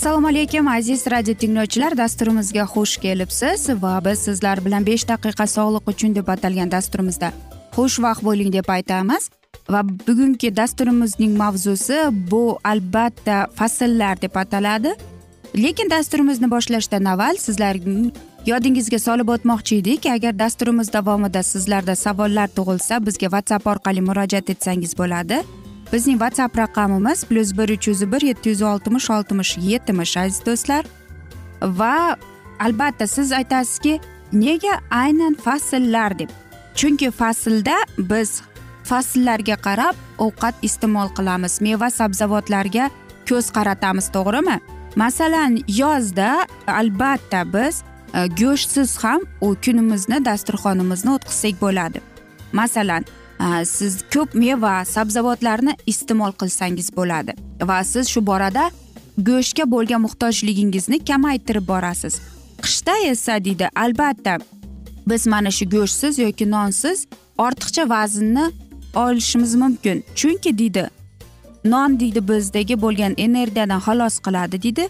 assalomu alaykum aziz radio tinglovchilar. Dasturimizga xush kelibsiz va biz sizlar bilan besh daqiqa sog'liq uchun deb atalgan dasturimizda xushvaqt bo'ling deb aytamiz. Va bugungi dasturimizning mavzusi bu albatta fasllar deb ataladi. Lekin dasturimizni boshlashdan avval sizlarning yodingizga solib o'tmoqchi edik. Agar dasturimiz davomida sizlarda savollar tug'ilsa bizga whatsapp orqali murojaat etsangiz bo'ladi. Bizning whatsapp raqamimiz plyus bir uch yuz bir yetti yuz oltmish oltmish yetmish aziz do'stlar. Va albatta siz aytasizki nega aynan fasllar deb? Chunki faslda biz fasllarga qarab ovqat iste'mol qilamiz meva sabzavotlarga ko'z qaratamiz to'g'rimi? Masalan yozda albatta biz e, go'shtsiz ham u kunimizni dasturxonimizni o'tkazsak bo'ladi. Masalan siz ko'p meva sabzavotlarni iste'mol qilsangiz bo'ladi. Va siz shu borada go'shtga bo'lgan muhtojligingizni kamaytirib borasiz. Qishda esa deydi albatta biz mana shu go'shtsiz yoki nonsiz ortiqcha vaznni olishimiz mumkin. Chunki deydi non deydi bizdagi bo'lgan energiyadan xalos qiladi deydi.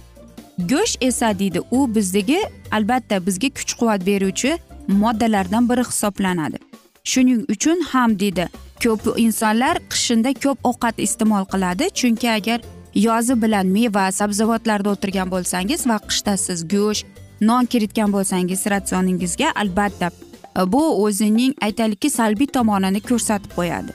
Go'sht esa deydi u bizdagi albatta bizga kuch quvvat beruvchi moddalardan biri hisoblanadi. Shuning uchun ham deydi ko'p insonlar qishinda ko'p ovqat iste'mol qiladi. Chunki agar yozi bilan meva sabzavotlarda o'tirgan bo'lsangiz va qishda siz go'sht non kiritgan bo'lsangiz ratsioningizga albatta e, bu o'zining aytaylikki salbiy tomonini ko'rsatib qo'yadi.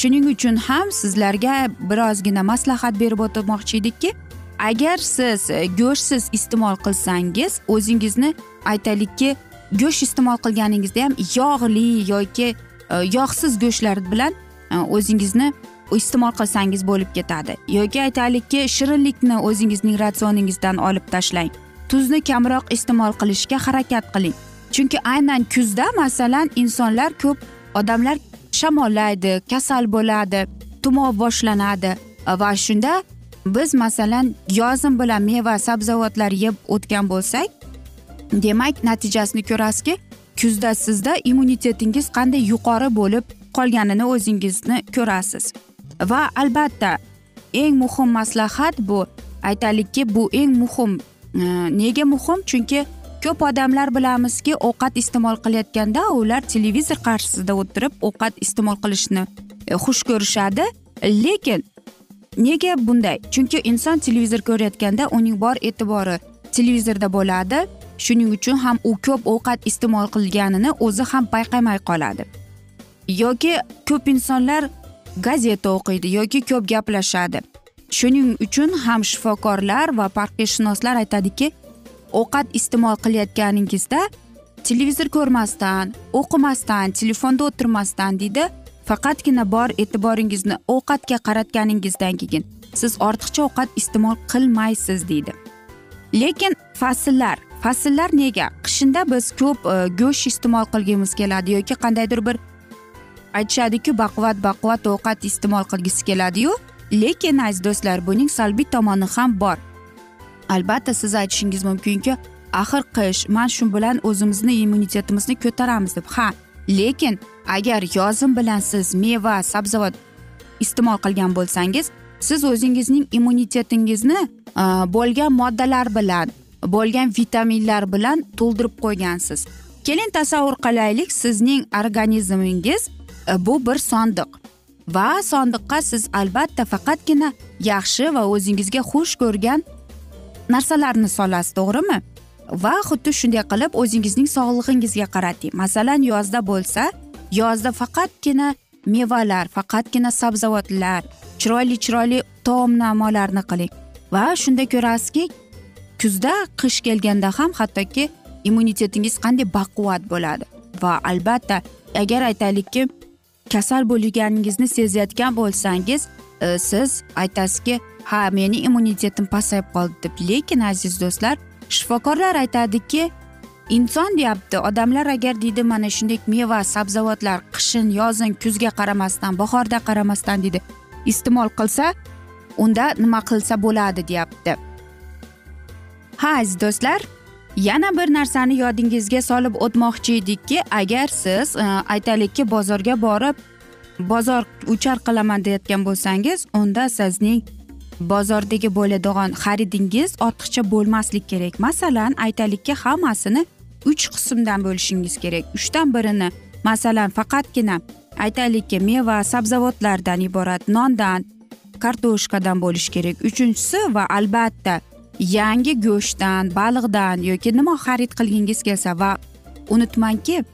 Shuning uchun ham sizlarga birozgina maslahat berib o'tmoqchi edikki agar siz e, go'shtsiz iste'mol qilsangiz o'zingizni aytaylikki go'sht iste'mol qilganingizda ham yog'li yoki e, yog'siz go'shtlar bilan e, o'zingizni iste'mol qilsangiz bo'lib ketadi. Yoki aytaylikki shirinlikni o'zingizning ratsioningizdan olib tashlang. Tuzni kamroq iste'mol qilishga harakat qiling. Chunki aynan kuzda masalan insonlar ko'p odamlar shamollaydi kasal bo'ladi tumov boshlanadi. E, va shunda biz masalan yozim bilan meva sabzavotlar yeb o'tgan bo'lsak demak natijasini ko'rasizki kuzda sizda immunitetingiz qanday yuqori bo'lib qolganini o'zingizni ko'rasiz. Va albatta eng muhim maslahat bu. Aytaylikki bu eng muhim e, nega muhim? Chunki ko'p odamlar bilamizki ovqat iste'mol qilayotganda ular televizor qarshisida o'tirib ovqat iste'mol qilishni e, xush ko'rishadi. Lekin nega bunday? Chunki inson televizor ko'rayotganda uning bor e'tibori televizorda bo'ladi shuning uchun ham u ko'p ovqat iste'mol qilganini o'zi ham payqamay qoladi. Yoki ko'p insonlar gazeta o'qiydi yoki ko'p gaplashadi. Shuning uchun ham shifokorlar va parhezshunoslar aytadiki ovqat iste'mol qilayotganingizda televizor ko'rmasdan o'qimasdan telefonda o'tirmasdan deydi faqatgina bor e'tiboringizni ovqatga qaratganingizdan keyin siz ortiqcha ovqat iste'mol qilmaysiz deydi. Lekin fasllar fasllar nega? Qishinda biz ko'p e, go'sht iste'mol qilgimiz keladi yoki qandaydir bir aytishadiku baquvvat baquvvat ovqat iste'mol qilgisi keladiyu. Lekin aziz do'stlar buning salbiy tomoni ham bor. Albatta siz aytishingiz mumkinki axir qish mana shu bilan o'zimizni immunitetimizni ko'taramiz deb. Ha lekin agar yozim bilan siz meva sabzavot iste'mol qilgan bo'lsangiz siz o'zingizning immunitetingizni e, bo'lgan moddalar bilan bo'lgan vitaminlar bilan to'ldirib qo'ygansiz. Keling tasavvur qilaylik sizning organizmingiz e, bu bir sondiq. Va sondiqqa siz albatta faqatgina yaxshi va o'zingizga xush ko'rgan narsalarni solasiz to'g'rimi? Va xuddi shunday qilib o'zingizning sog'lig'ingizga qarating. Masalan yozda bo'lsa yozda faqatgina mevalar faqatgina sabzavotlar chiroyli chiroyli taomnomalarni qiling. Va shunda ko'rasizki kuzda qish kelganda ham hattoki immunitetingiz qanday baquvvat bo'ladi va albatta agar aytaylikki kasal bo'lganingizni sezayotgan bo'lsangiz e, siz aytasizki ha meni immunitetim pasayib qoldi deb lekin aziz do'stlar shifokorlar aytadiki inson deyapti odamlar agar deydi mana shunday meva sabzavotlar qishin yozin kuzga qaramasdan bahorda qaramasdan deydi iste'mol qilsa unda nima qilsa bo'ladi deyapti ha aziz do'stlar yana bir narsani yodingizga solib o'tmoqchi edikki agar siz e, aytaylikki bozorga borib bozor uchar qilaman deyotgan bo'lsangiz unda sizning bozordagi bo'ladigan xaridingiz ortiqcha bo'lmaslik kerak. Masalan aytaylikki hammasini uch qismdan bo'lishingiz kerak. Uchdan birini masalan faqatgina aytaylikki meva sabzavotlardan iborat nondan kartoshkadan bo'lishi kerak. Uchinchisi va albatta yangi go'shtdan baliqdan yoki nima xarid qilgingiz kelsa va unutmangki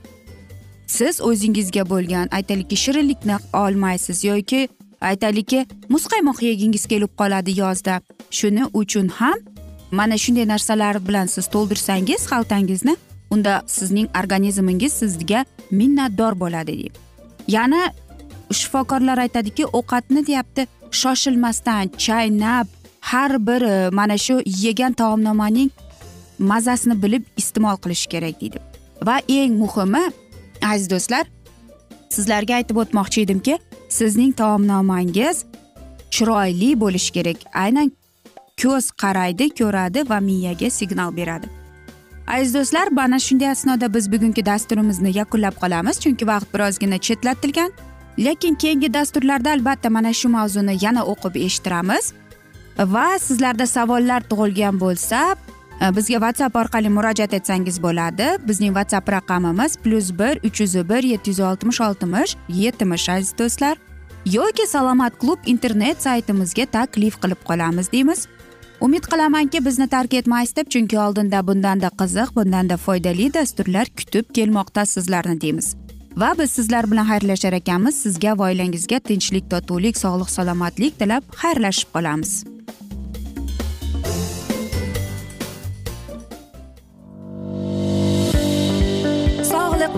siz o'zingizga bo'lgan aytaylikki shirinlikni olmaysiz yoki aytaylikki muzqaymoq yegingiz kelib qoladi yozda. Shuning uchun ham mana shunday narsalar bilan siz to'ldirsangiz xaltangizni unda sizning organizmingiz sizga minnatdor bo'ladi deydi yana shifokorlar aytadiki ovqatni deyapti shoshilmasdan chaynab har bir e, mana shu yegan taomnomaning mazasini bilib iste'mol qilish kerak deydi. Va eng muhimi aziz do'stlar sizlarga aytib o'tmoqchi edimki sizning taomnomangiz chiroyli bo'lishi kerak. Aynan ko'z qaraydi ko'radi va miyaga signal beradi. Aziz do'stlar mana shunday asnoda biz bugungi dasturimizni yakunlab qolamiz chunki vaqt birozgina chetlatilgan. Lekin keyingi dasturlarda albatta mana shu mavzuni yana o'qib eshittiramiz. Va sizlarda savollar tug'ilgan bo'lsa e, bizga whatsapp orqali murojaat etsangiz bo'ladi. Bizning whatsapp raqamimiz plyus bir uch yuz bir yetti yuz oltmish oltmish yetmish aziz do'stlar. Yoki salomat klub internet saytimizga taklif qilib qolamiz deymiz. Umid qilamanki bizni tark etmaysiz deb chunki oldinda bundanda qiziq bundanda foydali dasturlar kutib kelmoqda sizlarni deymiz. Va biz sizlar bilan xayrlashar ekanmiz. Sizga va oilangizga tinchlik totuvlik sog'lik salomatlik tilab xayrlashib qolamiz.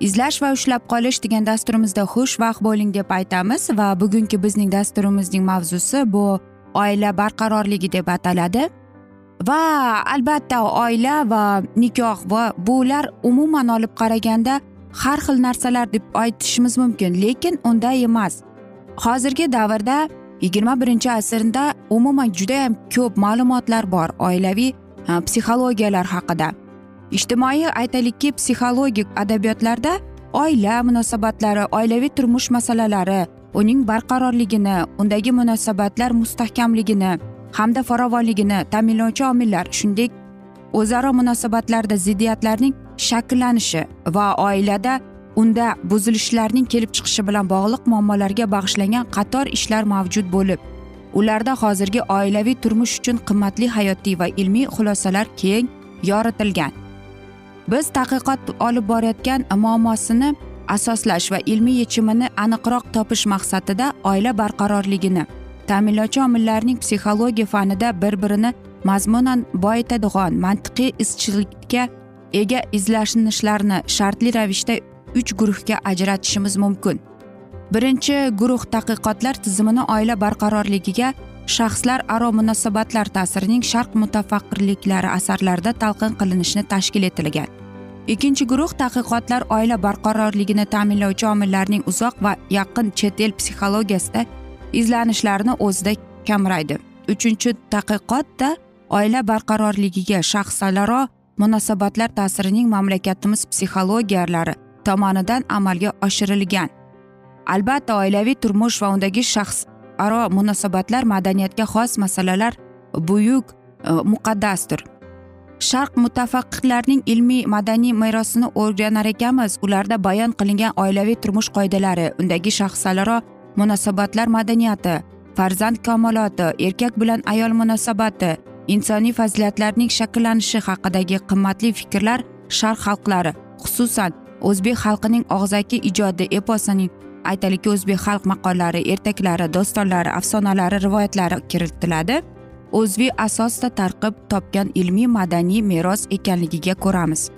izlash va ushlab qolish degan dasturimizda xushvaqt bo'ling deb aytamiz va bugungi bizning dasturimizning mavzusi bu oila barqarorligi deb ataladi. Va albatta oila va nikoh va bular umuman olib qaraganda har xil narsalar deb aytishimiz mumkin lekin unday emas. Hozirgi davrda yigirma birinchi asrda umuman judayam ko'p ma'lumotlar bor oilaviy e, psixologiyalar haqida. Ijtimoiy aytaylikki psixologik adabiyotlarda oila munosabatlari oilaviy turmush masalalari uning barqarorligini undagi munosabatlar mustahkamligini hamda farovonligini ta'minlovchi omillar shuningdek o'zaro munosabatlarda ziddiyatlarning shakllanishi va oilada unda buzilishlarning kelib chiqishi bilan bog'liq muammolarga bag'ishlangan qator ishlar mavjud bo'lib ularda hozirgi oilaviy turmush uchun qimmatli hayotiy va ilmiy xulosalar keng yoritilgan. Biz tadqiqot olib borayotgan muammosini asoslash va ilmiy yechimini aniqroq topish maqsadida oila barqarorligini ta'minlovchi omillarning psixologiya fanida bir birini mazmunan boyitadigan mantiqiy izchillikka ega izlanishlarni shartli ravishda uch guruhga ajratishimiz mumkin. Birinchi guruh tadqiqotlar tizimini oila barqarorligiga shaxslar aro munosabatlar ta'sirining sharq mutafaqqirliklari asarlarida talqin qilinishini tashkil etilgan. Ikkinchi guruh tadqiqotlar oila barqarorligini ta'minlovchi omillarning uzoq va yaqin chet el psixologiyasida izlanishlarini o'zida kamraydi uchinchi tadqiqotda oila barqarorligiga shaxslararo munosabatlar ta'sirining mamlakatimiz psixologiyalari tomonidan amalga oshirilgan. Albatta oilaviy turmush va undagi shaxs aro munosabatlar madaniyatga xos masalalar buyuk e, muqaddasdir. Sharq mutafaqqihlarning ilmiy madaniy merosini o'rganar ekanmiz. Ularda bayon qilingan oilaviy turmush qoidalari undagi shaxslararo munosabatlar madaniyati farzand kamoloti erkak bilan ayol munosabati insoniy fazilatlarning shakllanishi haqidagi qimmatli fikrlar sharq xalqlari xususan o'zbek xalqining og'zaki ijodi eposining aytaylikki o'zbek xalq maqollari ertaklari dostonlari afsonalari rivoyatlari kiritiladi. O'zviy asosda tarqib topgan ilmiy madaniy meros ekanligiga ko'ramiz.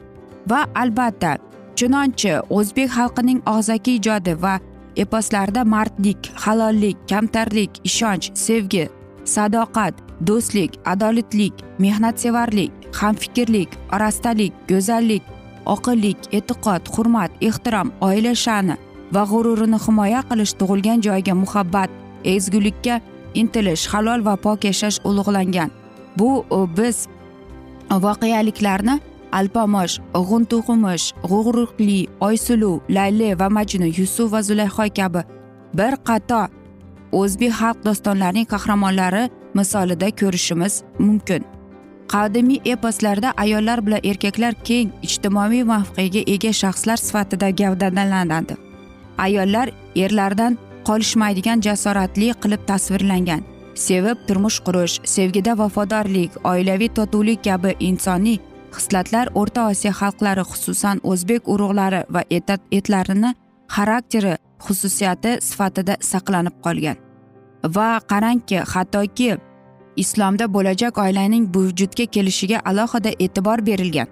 Va albatta chunonchi o'zbek xalqining og'zaki ijodi va eposlarida mardlik halollik kamtarlik ishonch sevgi sadoqat do'stlik adolatlik mehnatsevarlik hamfikrlik rastalik go'zallik oqillik e'tiqod hurmat ehtirom oila sha'ni va g'ururini himoya qilish tug'ilgan joyiga muhabbat ezgulikka intilish halol va pok yashash ulug'langan. Bu biz voqealiklarni alpomosh g'untuxumush g'ug'ruqli oysuluv layli va majnun yusuf va zulayho kabi bir qator o'zbek xalq dostonlarining qahramonlari misolida ko'rishimiz mumkin. Qadimiy eposlarda ayollar bilan erkaklar keng ijtimoiy mavqega ega shaxslar sifatida gavdalanadi. Ayollar erlardan qolishmaydigan jasoratli qilib tasvirlangan. Sevib turmush qurish sevgida vafodorlik oilaviy totuvlik kabi insoniy xislatlar o'rta osiyo xalqlari xususan o'zbek urug'lari va etlarini xarakteri xususiyati sifatida saqlanib qolgan. Va qarangki hattoki islomda bo'lajak oilaning vujudga kelishiga alohida e'tibor berilgan.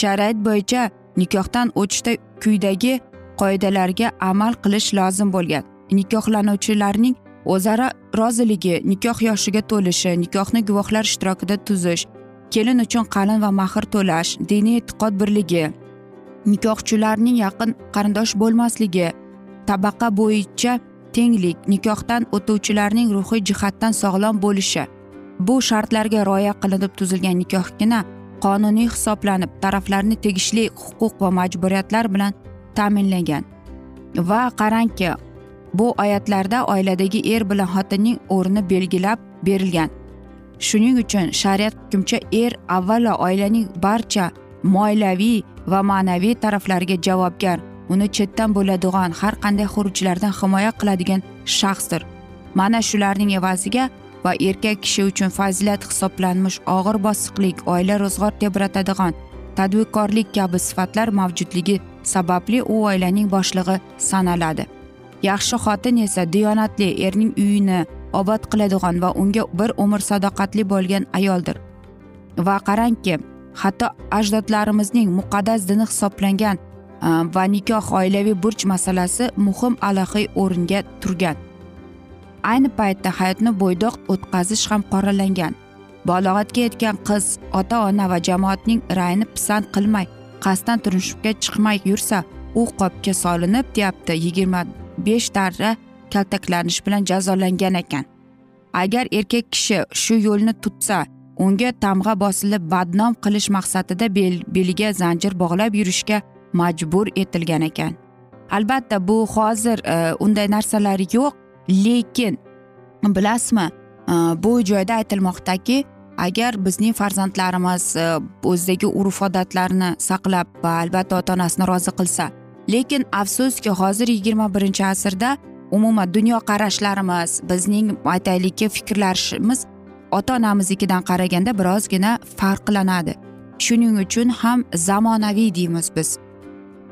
Shariat bo'yicha nikohdan o'tishda quyidagi qoidalarga amal qilish lozim bo'lgan. Nikohlanuvchilarning o'zaro roziligi nikoh yoshiga to'lishi nikohni guvohlar ishtirokida tuzish kelin uchun qalin va mahr to'lash diniy e'tiqod birligi nikohchilarning yaqin qarindosh bo'lmasligi tabaqa bo'yicha tenglik nikohdan o'tuvchilarning ruhiy jihatdan sog'lom bo'lishi. Bu shartlarga rioya qilinib tuzilgan nikohgina qonuniy hisoblanib taraflarni tegishli huquq va majburiyatlar bilan ta'minlagan. Va qarangki bu oyatlarda oiladagi er bilan xotinning o'rni belgilab berilgan. Shuning uchun shariat hukmcha er avvalo oilaning barcha moliyaviy va ma'naviy taraflariga javobgar uni chetdan bo'ladigan har qanday xurujlardan himoya qiladigan shaxsdir. Mana shularning evaziga va erkak kishi uchun fazilat hisoblanmish og'ir bosiqlik oila ro'zg'or tebratadigan tadbirkorlik kabi sifatlar mavjudligi sababli u oilaning boshlig'i sanaladi. Yaxshi xotin esa diyonatli erning uyini obod qiladigan va unga bir umr sadoqatli bo'lgan ayoldir. Va qarangki hatto ajdodlarimizning muqaddas dini hisoblangan e, va nikoh oilaviy burch masalasi muhim alohiy o'ringa turgan. Ayni paytda hayotni bo'ydoq o'tkazish ham qoralangan. Balog'atga yetgan qiz ota ona va jamoatning ra'yini pisand qilmay qasddan turmushga chiqmay yursa u qopga solinib deyapti. Yigirma besh darra kaltaklanish bilan jazolangan ekan. Agar erkak kishi shu yo'lni tutsa unga tamg'a bosilib badnom qilish maqsadida bel beliga zanjir bog'lab yurishga majbur etilgan ekan. Albatta bu hozir e, unday narsalar yo'q lekin bilasizmi e, bu joyda aytilmoqdaki agar bizning farzandlarimiz e, o'zidagi urf odatlarni saqlab va albatta ota onasini rozi qilsa lekin afsuski hozir yigirma birinchi asrda umuman dunyoqarashlarimiz bizning aytaylikki fikrlashimiz ota onamiznikidan qaraganda birozgina farqlanadi. Shuning uchun ham zamonaviy deymiz biz.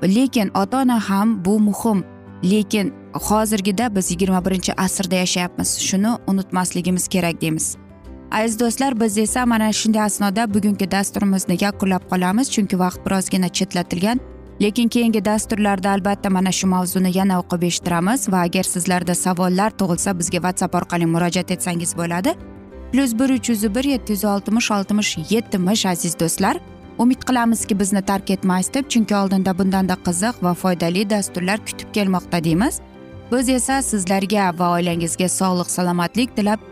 Lekin ota ona ham bu muhim. Lekin hozirgida biz yigirma birinchi asrda yashayapmiz. Shuni unutmasligimiz kerak deymiz. Aziz do'stlar biz esa mana shunday asnoda bugungi dasturimizni yakunlab qolamiz. Chunki vaqt birozgina chetlatilgan. Lekin keyingi dasturlarda albatta mana shu mavzuni yana o'qib eshittiramiz. Va agar sizlarda savollar tug'ilsa bizga whatsapp orqali murojaat etsangiz bo'ladi. Plyus bir uch yuz bir yetti yuz oltmish oltmish yetmish aziz do'stlar. Umid qilamizki bizni tark etmaysiz deb chunki oldinda bundanda qiziq va foydali dasturlar kutib kelmoqda deymiz. Biz esa sizlarga va oilangizga sog'lik salomatlik tilab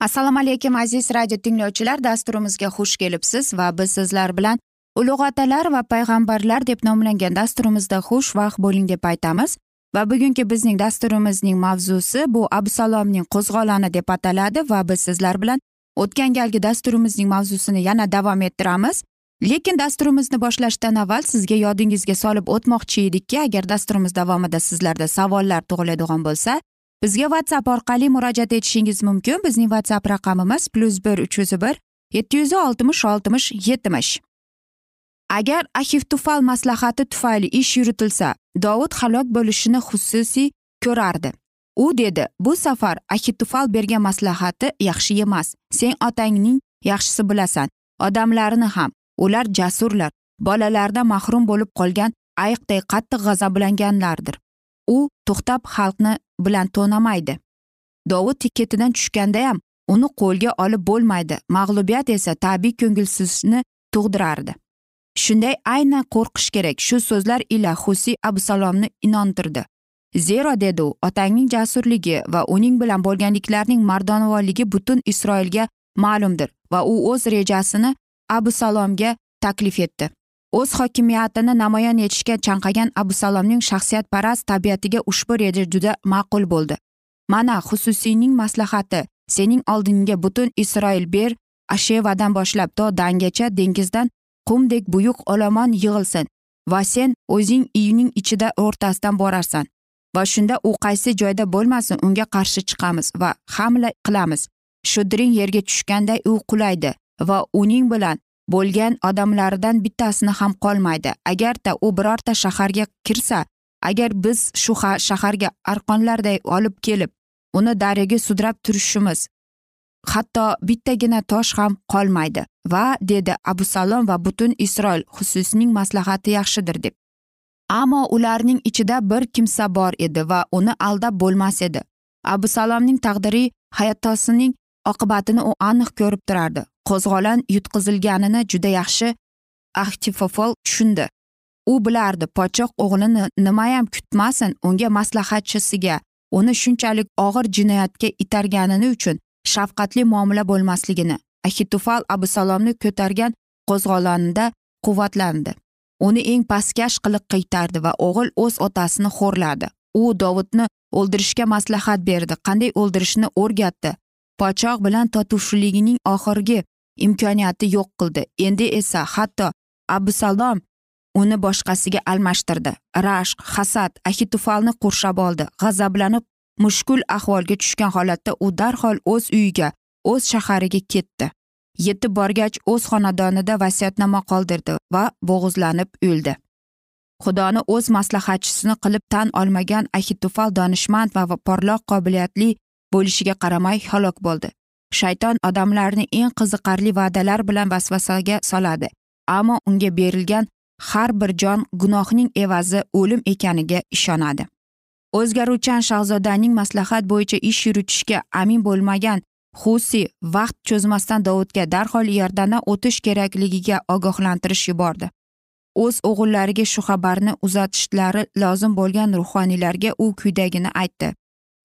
Assalomu alaykum aziz radio tinglovchilar. Dasturimizga xush kelibsiz va biz sizlar bilan ulug' otalar va payg'ambarlar deb nomlangan dasturimizda xushvaqt bo'ling deb aytamiz. Va bugungi bizning dasturimizning mavzusi bu absalomning qo'zg'oloni deb ataladi va biz sizlar bilan o'tgan galgi dasturimizning mavzusini yana davom ettiramiz. Lekin dasturimizni boshlashdan avval sizga yodingizga solib o'tmoqchi edikki agar dasturimiz davomida sizlarda savollar tug'iladigan bo'lsa bizga whatsapp orqali murojaat etishingiz mumkin. Bizning whatsapp raqamimiz plyus bir uch yuz bir yetti yuz oltmish oltmish yetmish. Agar ahiftufal maslahati tufayli ish yuritilsa dovud halok bo'lishini xususiy ko'rardi. U dedi bu safar ahitufal bergan maslahati yaxshi emas. Sen otangning yaxshisi bilasan. Odamlarini ham ular jasurlar. Bolalardan mahrum bo'lib qolgan ayiqday qattiq g'azablanganlardir. U to'xtab xalqni bilan to'namaydi dovud ketidan tushgandayam uni qo'lga olib bo'lmaydi. Mag'lubiyat esa tabiiy ko'ngilsizlikni tug'dirardi. Shunday aynan qo'rqish kerak. Shu so'zlar ila husiy abusalomni inontirdi. Zero dedi u otangning jasurligi va uning bilan bo'lganliklarining mardonavorligi butun isroilga ma'lumdir va u o'z rejasini abusalomga taklif etdi. O'z hokimiyatini namoyon etishga chanqagan abusalomning shaxsiyatparast tabiatiga ushbu reja juda ma'qul bo'ldi. Mana xususiyning maslahati sening oldingga butun isroil ber ashevadan boshlab to dangacha dengizdan qumdek buyuk olomon yig'ilsin va sen o'zing uyning ichida o'rtasidan borarsan va shunda u qaysi joyda bo'lmasin unga qarshi chiqamiz va hamla qilamiz. Shudring yerga tushganday u qulaydi va uning bilan bo'lgan odamlaridan bittasini ham qolmaydi. Agarda u birorta shaharga kirsa agar biz shu shaharga arqonlarday olib kelib uni daryoga sudrab turishimiz hatto bittagina tosh ham qolmaydi. Va dedi abu salom va butun isroil xususning maslahati yaxshidir deb. Ammo ularning ichida bir kimsa bor edi va uni aldab bo'lmas edi. Abu salomning taqdiriy hayotosining oqibatini u aniq ko'rib turardi. Qo'zg'olon yutqizilganini juda yaxshi ahtifofol tushundi. U bilardi podshoh o'g'lini nimayam kutmasin unga maslahatchisiga uni shunchalik og'ir jinoyatga itarganini uchun shafqatli muomala bo'lmasligini ahitufal abusalomni ko'targan qo'zg'olonida quvvatlandi. Uni eng pastkash qilib qaytardi va o'g'il o'z otasini xo'rladi. U dovudni o'ldirishga maslahat berdi qanday o'ldirishni o'rgatdi? Podshoh bilan totuvshiligining oxirgi imkoniyati yo'q qildi. Endi esa hatto abusalom uni boshqasiga almashtirdi. Rashq hasad ahitufalni qurshab oldi. G'azablanib mushkul ahvolga tushgan holatda u darhol o'z uyiga o'z shahariga ketdi. Yetib borgach o'z xonadonida vasiyatnoma qoldirdi va bo'g'izlanib o'ldi. Xudoni o'z maslahatchisini qilib tan olmagan ahitufal donishmand va porloq qobiliyatli bo'lishiga qaramay halok bo'ldi. Shayton odamlarni eng qiziqarli va'dalar bilan vasvasaga soladi ammo unga berilgan har bir jon gunohning evazi o'lim ekaniga ishonadi. O'zgaruvchan shahzodaning maslahat bo'yicha ish yuritishga amin bo'lmagan husi vaqt cho'zmasdan dovudga darhol iordandan o'tish kerakligiga ogohlantirish yubordi. O'z o'g'illariga shu xabarni uzatishlari lozim bo'lgan ruhoniylarga u quyidagini aytdi.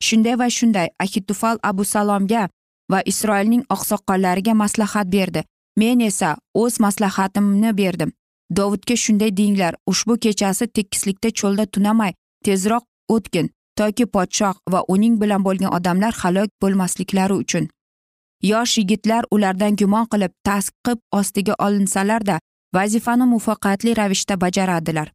Shunday va shunday ahitufal abu salomga va isroilning oqsoqollariga maslahat berdi. Men esa o'z maslahatimni berdim. Dovudga shunday denglar ushbu kechasi tekislikda cho'lda tunamay tezroq o'tgin toki podshoh va uning bilan bo'lgan odamlar halok bo'lmasliklari uchun. Yosh yigitlar ulardan gumon qilib tasqib ostiga olinsalarda vazifani muvaffaqiyatli ravishda bajaradilar.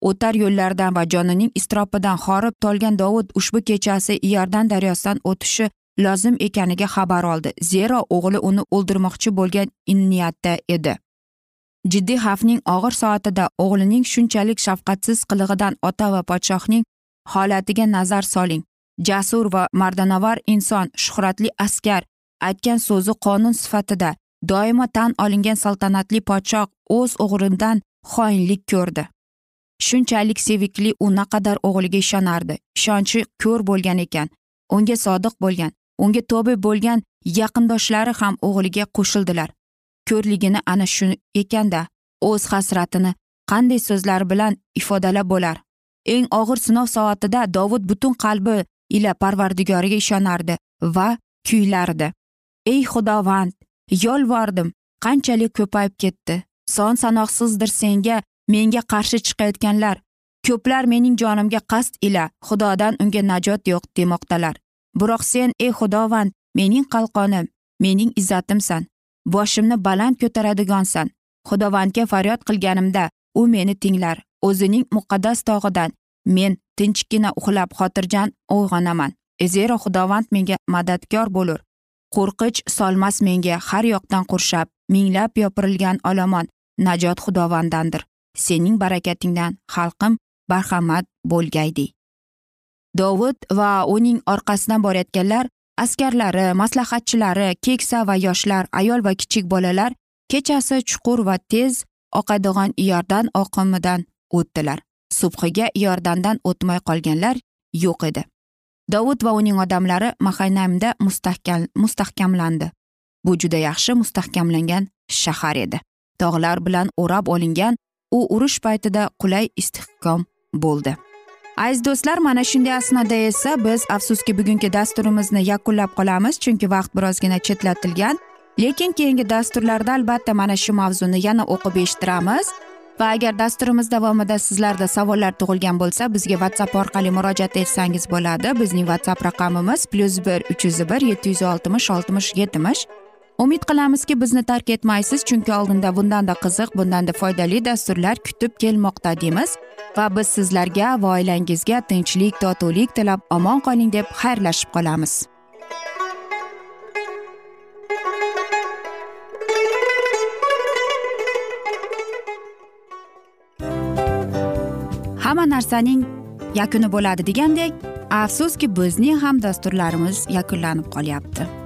O'tar yo'llardan va jonining iztirobidan horib tolgan dovud ushbu kechasi iordan daryosidan o'tishi lozim ekaniga xabar oldi. Zero o'g'li uni o'ldirmoqchi bo'lgan niyatda edi. Jiddiy xavfning og'ir soatida o'g'lining shunchalik shafqatsiz qilig'idan ota va podshohning holatiga nazar soling. Jasur va mardanovar inson shuhratli askar aytgan so'zi qonun sifatida doimo tan olingan saltanatli podshoh o'z o'g'lidan xoinlik ko'rdi. Shunchalik sevikli u naqadar o'g'liga ishonardi. Ishonchi ko'r bo'lgan ekan unga sodiq bo'lgan unga tobe bo'lgan yaqindoshlari ham o'g'liga qo'shildilar. Ko'rligini ana shu ekanda o'z hasratini qanday so'zlar bilan ifodalab bo'lar. Eng og'ir sinov soatida dovud butun qalbi ila parvardigoriga ishonardi va kuylardi. Ey xudovand yolvordim qanchalik ko'payib ketdi. Son sanoqsizdir senga menga qarshi chiqayotganlar. Ko'plar mening jonimga qasd ila xudodan unga najot yo'q demoqdalar. Biroq sen ey xudovand mening qalqonim mening izzatimsan. Boshimni baland ko'taradigansan. Xudovandga faryod qilganimda u meni tinglar. O'zining muqaddas tog'idan men tinchgina uxlab xotirjam uyg'onaman. E, zero xudovand menga madadkor bo'lur. Qo'rqich solmas menga har yoqdan qurshab minglab yopirilgan olomon najot xudovandandir. Sening barakatingdan xalqim barhamad bo'lgaydi. Dovud va uning orqasidan borayotganlar askarlari maslahatchilari keksa va yoshlar ayol va kichik bolalar kechasi chuqur va tez oqadigan iordan oqimidan o'tdilar. Subhiga iordandan o'tmay qolganlar yo'q edi. Dovud va uning odamlari mahaynamda mustahkam mustahkamlandi. Bu juda yaxshi mustahkamlangan shahar edi. Tog'lar bilan o'rab olingan u urush paytida qulay istehkom bo'ldi. Aziz do'stlar mana shunday asnoda esa biz afsuski bugungi dasturimizni yakunlab qolamiz chunki vaqt birozgina chetlatilgan. Lekin keyingi dasturlarda albatta mana shu mavzuni yana o'qib eshittiramiz. Va agar dasturimiz davomida sizlarda savollar tug'ilgan bo'lsa bizga whatsapp orqali murojaat etsangiz bo'ladi. Bizning whatsapp raqamimiz plyus bir uch yuz bir yetti yuz oltmish oltmish yetmish umid qilamizki bizni tark etmaysiz chunki oldinda bundanda qiziq bundanda foydali dasturlar kutib kelmoqda deymiz. Va biz sizlarga va oilangizga tinchlik totuvlik tilab omon qoling deb xayrlashib qolamiz. Hamma narsaning yakuni bo'ladi degandek afsuski bizning ham dasturlarimiz yakunlanib qolyapti.